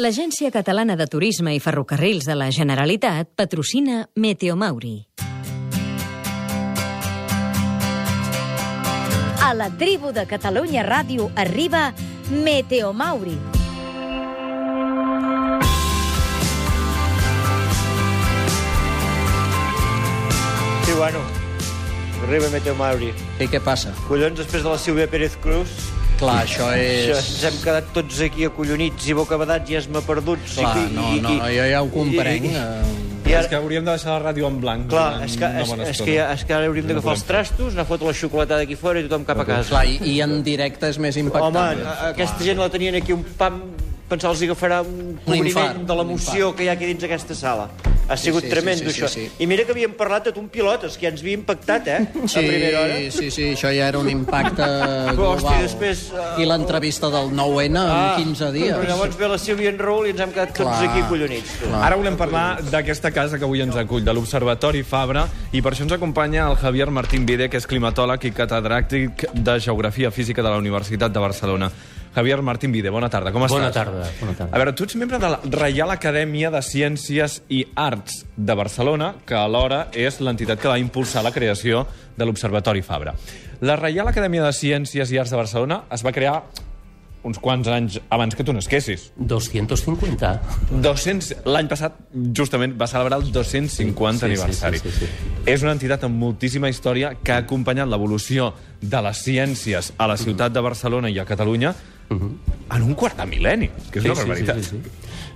L'Agència Catalana de Turisme i Ferrocarrils de la Generalitat patrocina Meteomauri. A la tribu de Catalunya Ràdio arriba Meteomauri. Sí, bueno, arriba Meteo Mauri. I què passa? Collons, després de la Sílvia Pérez Cruz, Clar, això això, és... ens hem quedat tots aquí acollonits i bocabadats i esma perduts. Clar, I, no, no, jo ja ho comprenc. I, i, eh, i És ara, que hauríem de deixar la ràdio en blanc. clar, és que, és, és, que, ja, és que ara hauríem No d'agafar els trastos, anar a fotre la xocolatada aquí fora i tothom cap a casa. Clar, i, i en directe és més Home, impactant. a- aquesta gent la tenien aquí un pam pensar els agafarà un cobriment infart, de l'emoció que hi ha aquí dins aquesta sala. Ha Sí, sigut sí, tremendo, sí, sí, això. sí, sí. I mira que havíem parlat de un pilotes, que ja ens havia impactat, eh? Sí, a primera hora. sí, sí, això ja era un impacte Però, global. hòstia, després, eh, I l'entrevista del 9-N en 15 dies. Però llavors ve la Sílvia en Raül i ens hem quedat tots Clar, aquí collonits. Clar. Ara volem parlar d'aquesta casa que avui ens acull, de l'Observatori Fabra, i per això ens acompanya el Javier Martín Vide, que és climatòleg i catedràtic de Geografia Física de la Universitat de Barcelona. Javier Martín Vide, bona tarda, com estàs? Bona tarda, bona tarda. A veure, tu ets membre de la Reial Acadèmia de Ciències i Arts de Barcelona, que alhora és l'entitat que va impulsar la creació de l'Observatori Fabra. La Reial Acadèmia de Ciències i Arts de Barcelona es va crear uns quants anys abans que tu nasquessis. 250. 200... L'any passat, justament, va celebrar el 250 Sí, sí, aniversari. sí, sí, sí. És una entitat amb moltíssima història que ha acompanyat l'evolució de les ciències a la ciutat de Barcelona i a Catalunya en un quart de mil·lenni, que és Sí, una sí, barbaritat. sí, sí, sí.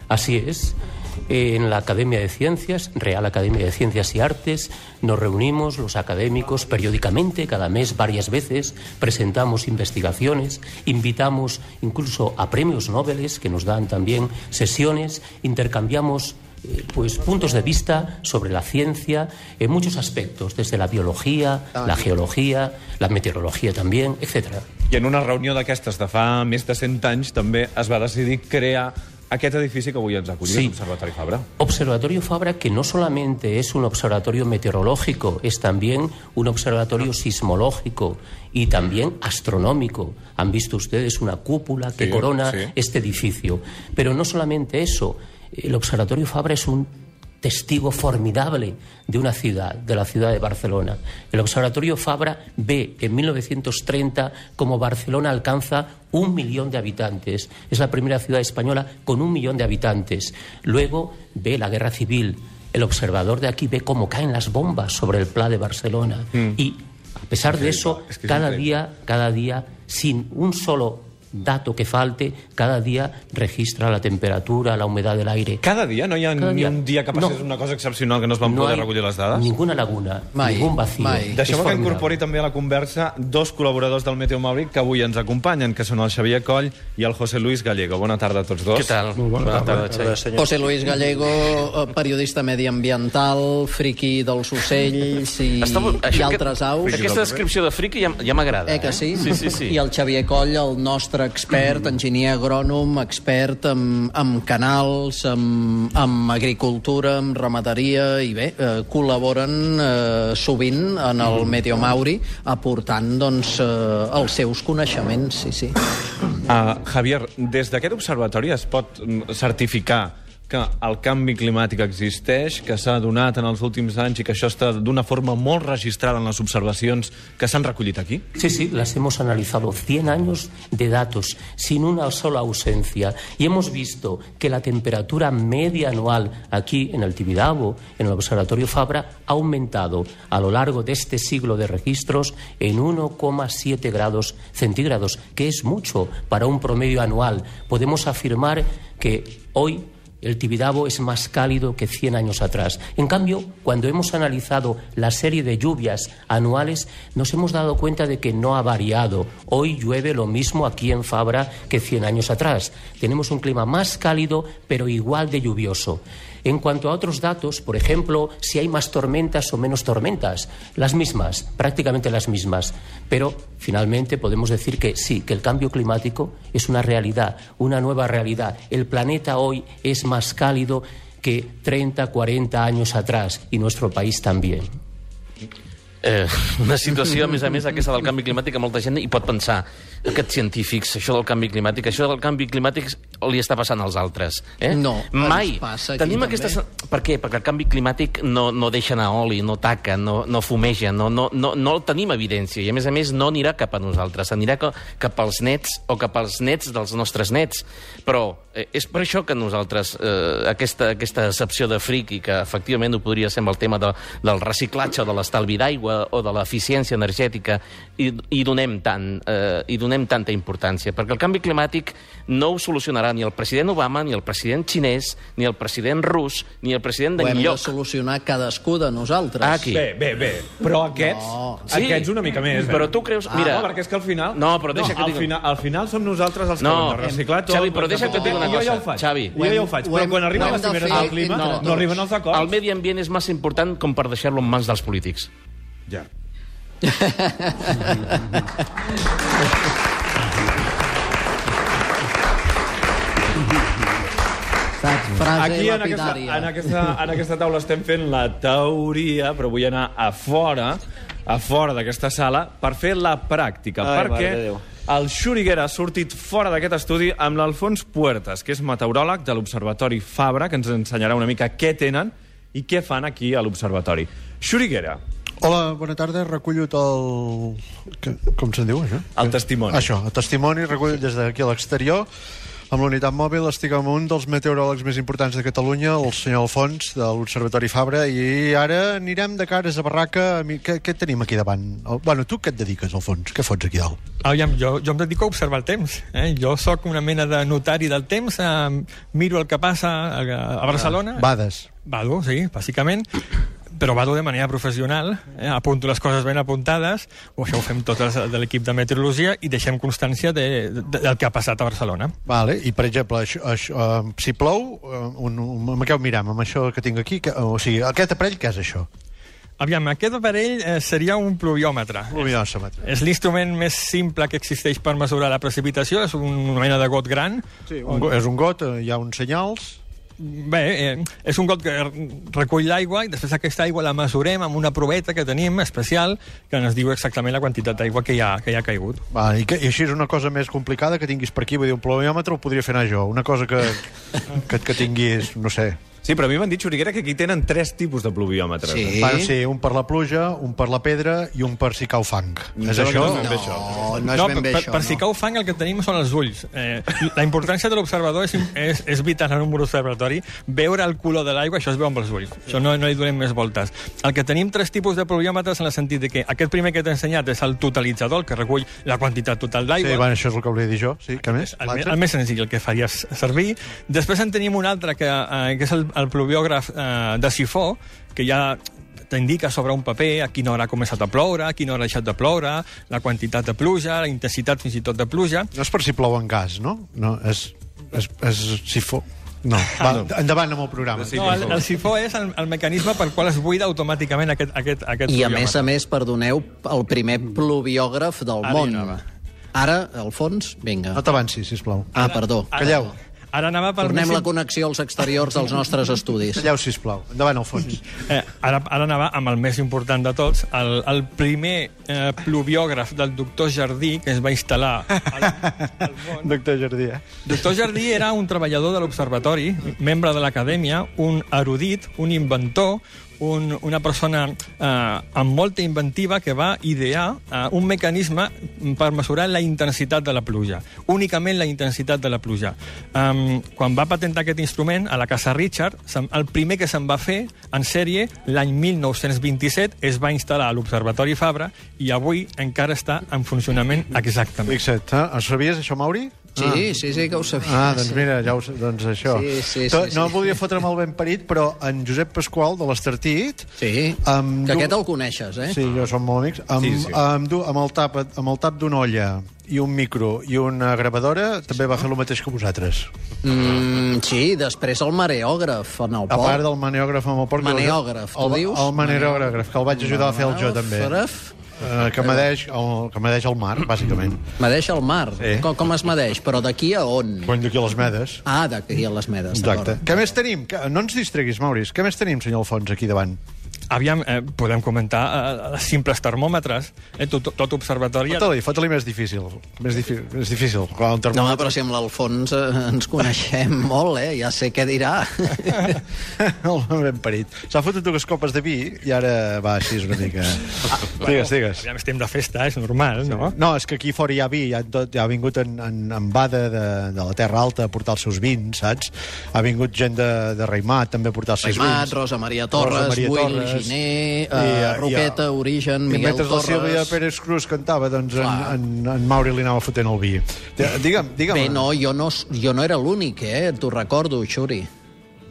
Así es. En la Academia de Ciencias, Real Academia de Ciencias y Artes, nos reunimos los académicos periódicamente, cada mes, varias veces, presentamos investigaciones, invitamos incluso a premios Nobel que nos dan también sesiones, intercambiamos eh, pues puntos de vista sobre la ciencia en muchos aspectos, desde la biología, la geología, la meteorología también, etcétera. I en una reunió d'aquestes de fa més de 100 anys també es va decidir crear aquest edifici que avui ens acull, Sí. l'Observatori Fabra. Observatorio Fabra, que no solamente es un observatorio meteorológico, es también un observatorio sismológico y también astronómico. Han visto ustedes una cúpula que Sí, corona sí. este edificio. Pero no solamente eso, el Observatorio Fabra es un testigo formidable de una ciudad, de la ciudad de Barcelona. El Observatorio Fabra ve en 1930 como Barcelona alcanza un millón de habitantes. Es la primera ciudad española con un millón de habitantes. Luego ve la guerra civil. El observador de aquí ve cómo caen las bombas sobre el Pla de Barcelona. Y a pesar de eso, Es que es cada día, cada día, sin un solo dato que falte, cada día registra la temperatura, la humedad del aire. Cada dia? No hi ha Cada ni dia. un dia que passés No. una cosa excepcional que no es van poder hay recollir les dades? Ninguna laguna, Mai, ningún vacío. mai. Es Deixeu-me que incorpori també a la conversa dos col·laboradors del Meteo Mauri que avui ens acompanyen, que són el Xavier Coll i el José Luis Gallego. Bona tarda a tots dos. Què tal? Molt bona, tarda, Xavi. José Luis Gallego, eh, periodista mediambiental, friqui dels ocells i, Està i altres aus. Aquesta descripció de friqui ja, ja m'agrada. Eh que sí? Sí, sí, sí. I el Xavier Coll, el nostre expert, enginyer agrònom, expert en, en canals, en, en agricultura, en ramaderia, i bé, eh, col·laboren eh, sovint en el Meteomauri, aportant doncs, eh, els seus coneixements, sí, sí. Uh, Javier, des d'aquest observatori es pot mm, certificar que el canvi climàtic existeix, que s'ha donat en els últims anys i que això està d'una forma molt registrada en les observacions que s'han recollit aquí? Sí, sí, las hemos analizado 100 años de datos sin una sola ausencia y hemos visto que la temperatura media anual aquí en el Tibidabo, en el Observatorio Fabra, ha aumentado a lo largo de este siglo de registros en 1,7 grados centígrados, que es mucho para un promedio anual. Podemos afirmar que hoy el Tibidabo es más cálido que 100 años atrás. En cambio, cuando hemos analizado la serie de lluvias anuales, nos hemos dado cuenta de que no ha variado. Hoy llueve lo mismo aquí en Fabra que 100 años atrás. Tenemos un clima más cálido, pero igual de lluvioso. En cuanto a otros datos, por ejemplo, si hay más tormentas o menos tormentas, las mismas, prácticamente las mismas. Pero finalmente podemos decir que sí, que el cambio climático es una realidad, una nueva realidad. El planeta hoy es más cálido que 30, 40 años atrás y nuestro país también. Eh, una situació, a més a més, aquesta del canvi climàtic, que molta gent hi pot pensar, aquests científics, això del canvi climàtic, això del canvi climàtic li està passant als altres. Eh? No, Mai. passa aquí Tenim també. aquestes... Per què? Perquè el canvi climàtic no, no deixa anar oli, no taca, no, no fumeja, no, no, no, no tenim evidència. I, a més a més, no anirà cap a nosaltres, anirà ca- cap als nets o cap als nets dels nostres nets. Però eh, és per això que nosaltres, eh, aquesta, aquesta excepció de fric, i que efectivament ho podria ser amb el tema de, del reciclatge o de l'estalvi d'aigua o de l'eficiència energètica, i, i, donem tant, eh, i donem tanta importància. Perquè el canvi climàtic no ho solucionarà ni el president Obama, ni el president xinès, ni el president rus, ni el president Ho hem de d'enlloc. solucionar cadascú de nosaltres. Ah, aquí. Bé, bé, bé. Però aquests, No. sí. aquests una mica més. eh? Però tu creus... Mira, no, perquè és que al final... No, però deixa que al digui- final, al final som nosaltres els que No, ho hem de reciclar tot. Xavi, però deixa que et digui una Jo ja cosa, ho faig. Xavi. Jo ja ho faig, però quan arriben les de cimeres fer del clima no tots. arriben els acords. el medi ambient és massa important com per deixar-lo en mans dels polítics. Ja. Frase Aquí en aquesta, en, aquesta, en aquesta taula estem fent la teoria, però vull anar a fora, a fora d'aquesta sala, per fer la pràctica, Ai, perquè el Xuriguera ha sortit fora d'aquest estudi amb l'Alfons Puertas, que és meteoròleg de l'Observatori Fabra, que ens ensenyarà una mica què tenen i què fan aquí a l'Observatori. Xuriguera, Hola, bona tarda. Recullo el... que- Com se'n diu, això? El testimoni. Això, el testimoni, recullo des d'aquí a l'exterior. Amb la unitat mòbil estic amb un dels meteoròlegs més importants de Catalunya, el senyor Alfons, de l'Observatori Fabra, i ara anirem de cares a barraca. Què, què tenim aquí davant? El- Bueno, tu què et dediques, Alfons? Què fots aquí dalt? Aviam, jo, jo em dedico a observar el temps. Eh? Jo sóc una mena de notari del temps, eh, miro el que passa a, a Barcelona. Bades. Vado, sí, bàsicament, però vado de manera professional, eh? apunto les coses ben apuntades, o això ho fem tots els de l'equip de meteorologia, i deixem constància de, de, del que ha passat a Barcelona. Vale, i per exemple, això, això, uh, si plou, uh, un, un, amb què ho mirem? Amb això que tinc aquí? Que, o sigui, aquest aparell què és això? Aviam, aquest aparell eh, seria un pluviòmetre. Pluviòmetre. És l'instrument més simple que existeix per mesurar la precipitació, és una mena de got gran. Sí, un, go- és un got, eh, hi ha uns senyals... Bé, eh, és un got que recull l'aigua i després aquesta aigua la mesurem amb una proveta que tenim especial que ens diu exactament la quantitat d'aigua que, hi ha, que hi ha caigut. Va, i, que, I així és una cosa més complicada que tinguis per aquí, vull dir, un pluviòmetre ho podria fer anar jo. Una cosa que, que, que tinguis, no sé... Sí, però a mi m'han dit, Xuriguera, que aquí tenen tres tipus de pluviòmetres. Sí. Va, sí, un per la pluja, un per la pedra i un per si cau fang. Em és això? no és ben bé això. No, no és no, ben bé per, això. per si no. cau fang el que tenim són els ulls. Eh, la importància de l'observador és, és, és vital en un observatori. Veure el color de l'aigua, això es veu amb els ulls. Això no, no hi donem més voltes. El que tenim tres tipus de pluviòmetres en el sentit de que aquest primer que t'he ensenyat és el totalitzador, el que recull la quantitat total d'aigua. Sí, bueno, això és el que volia dir jo. Sí, què més? el, L'altre? el més senzill, el que faries servir. Després en tenim un altre, que, eh, que és el, el pluviògraf eh, de sifó, que ja t'indica sobre un paper a quina hora ha començat a ploure, a quina hora ha deixat de ploure, la quantitat de pluja, la intensitat fins i tot de pluja. No és per si plou en gas, no? No, és... és, és si fo... No, va, endavant amb el programa. No, el, el sifó és el, el mecanisme pel qual es buida automàticament aquest, aquest, aquest I a més a més, perdoneu, el primer pluviògraf del Ara món. Ara, Alfons, vinga. No t'avancis, sisplau. Ah, perdó. Calleu. Ara anava pel Tornem la connexió als exteriors dels nostres estudis. Calleu, sisplau. Endavant, Alfons. Eh, ara, ara anava amb el més important de tots, el, el primer eh, pluviògraf del doctor Jardí, que es va instal·lar al, al món. Doctor Jardí, eh? Doctor Jardí era un treballador de l'Observatori, membre de l'Acadèmia, un erudit, un inventor, un, una persona eh, amb molta inventiva que va idear eh, un mecanisme per mesurar la intensitat de la pluja, únicament la intensitat de la pluja. Um, quan va patentar aquest instrument a la Casa Richard, el primer que se'n va fer en sèrie l'any 1927 es va instal·lar a l'Observatori Fabra i avui encara està en funcionament exactament. Fixa't, eh? Sabies, això, Mauri? Sí, sí, sí, que ho sabia. Ah, doncs mira, ja ho, doncs això. Sí, sí, To- sí, no sí. volia fotre'm el ben parit, però en Josep Pasqual, de l'Estartit... Sí, Amb que du- aquest el coneixes, eh? Sí, jo som molt amics. Amb, Sí, sí. Amb, du- amb, el tap, amb el tap d'una olla i un micro i una gravadora també va fer el mateix que vosaltres. Mm, sí, després el mareògraf en el A port. part del maneògraf amb el porc... Maneògraf, tu el, dius? El maneògraf, que el vaig ajudar a fer el jo també. Maneògraf? Eh, que medeix el, que medeix el mar, bàsicament. Medeix el mar. Sí. Com, com es medeix? Però d'aquí a on? Quan d'aquí a les medes. Ah, d'aquí a les medes. Exacte. d'acord. Què més tenim? Que- No ens distreguis, Mauris. Què més tenim, senyor Alfons, aquí davant? Aviam, eh, podem comentar eh, els simples termòmetres, eh, tot, tot observatori... Fota-li, fota-li més difícil. Més, difi més difícil. Clar, un No, home, termòmetre... però si amb l'Alfons eh, ens coneixem molt, eh? Ja sé què dirà. El ben parit. S'ha fotut dues copes de vi i ara va així una mica... digues, digues. Aviam, estem de festa, és normal, no? No, és que aquí fora hi ha vi, ja, tot, ja ha vingut en, en, en Bada de, de la Terra Alta a portar els seus vins, saps? Ha vingut gent de, de Raimat també a portar els seus Raimat, vins. Rosa Maria Torres, Rosa Maria Torres. Giner, I, eh, eh, Roqueta, i, Origen, I Miguel mentre la Sílvia Torres... Pérez Cruz cantava, doncs en, en, en Mauri li anava fotent el vi. Digue'm, digue'm. Bé, no, jo no, jo no era l'únic, eh? T'ho recordo, Xuri.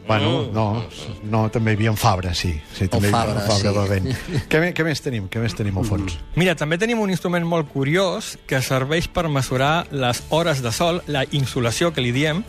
Bueno, no, no, també hi havia en Fabra, sí. sí també hi havia Fabra, en Fabra sí. bevent. què, me- què més tenim? Què més tenim al fons? Mira, també tenim un instrument molt curiós que serveix per mesurar les hores de sol, la insolació que li diem,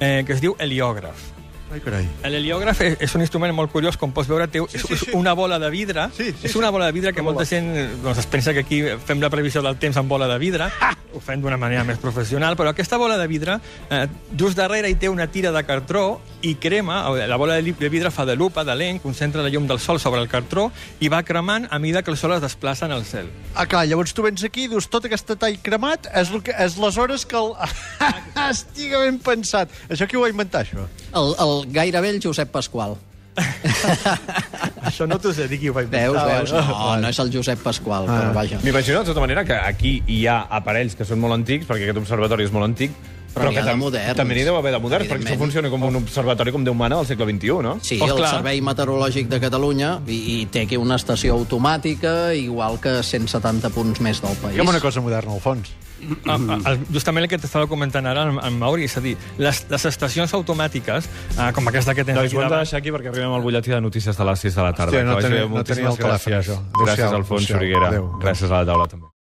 eh, que es diu heliògraf. Ai, carai. L'heliògraf és, és un instrument molt curiós, com pots veure, té, és, és una bola de vidre. Sí, sí, és una bola de vidre que molta gent doncs, es pensa que aquí fem la previsió del temps amb bola de vidre. Ho fem d'una manera més professional, però aquesta bola de vidre, eh, just darrere hi té una tira de cartró i crema, la bola de vidre fa de lupa, de lent, concentra la llum del sol sobre el cartró i va cremant a mida que el sol es desplaça en el cel. Ah, clar, llavors tu vens aquí i dius tot aquest tall cremat és, el que, és les hores que el... Estiga ben pensat. Això qui ho va inventar, això? El, el gairebé el Josep Pasqual. Això no t'ho sé dir qui ho va Veus, Ah, veus? No, no és el Josep Pasqual, Ah. però vaja. M'imagino, de tota manera, que aquí hi ha aparells que són molt antics, perquè aquest observatori és molt antic, Però n'hi que tam- moderns. també n'hi deu haver de moderns, perquè això funciona com un observatori com Déu mana del segle XXI, no? Sí, Oh, el clar. Servei Meteorològic de Catalunya i, i té aquí una estació automàtica, igual que 170 punts més del país. Digue'm una cosa moderna, al fons. Ah, ah, justament el que t'estava comentant ara en, en Mauri, és a dir, les, les estacions automàtiques, ah, com aquesta que tens Nois, aquí ho hem de deixar aquí perquè arribem al butlletí de notícies de les 6 de la tarda. Hòstia, no tenia- no tenia el telèfon, gràcies. això. Gràcies, Alfons. Xuriguera. Gràcies a la taula, també.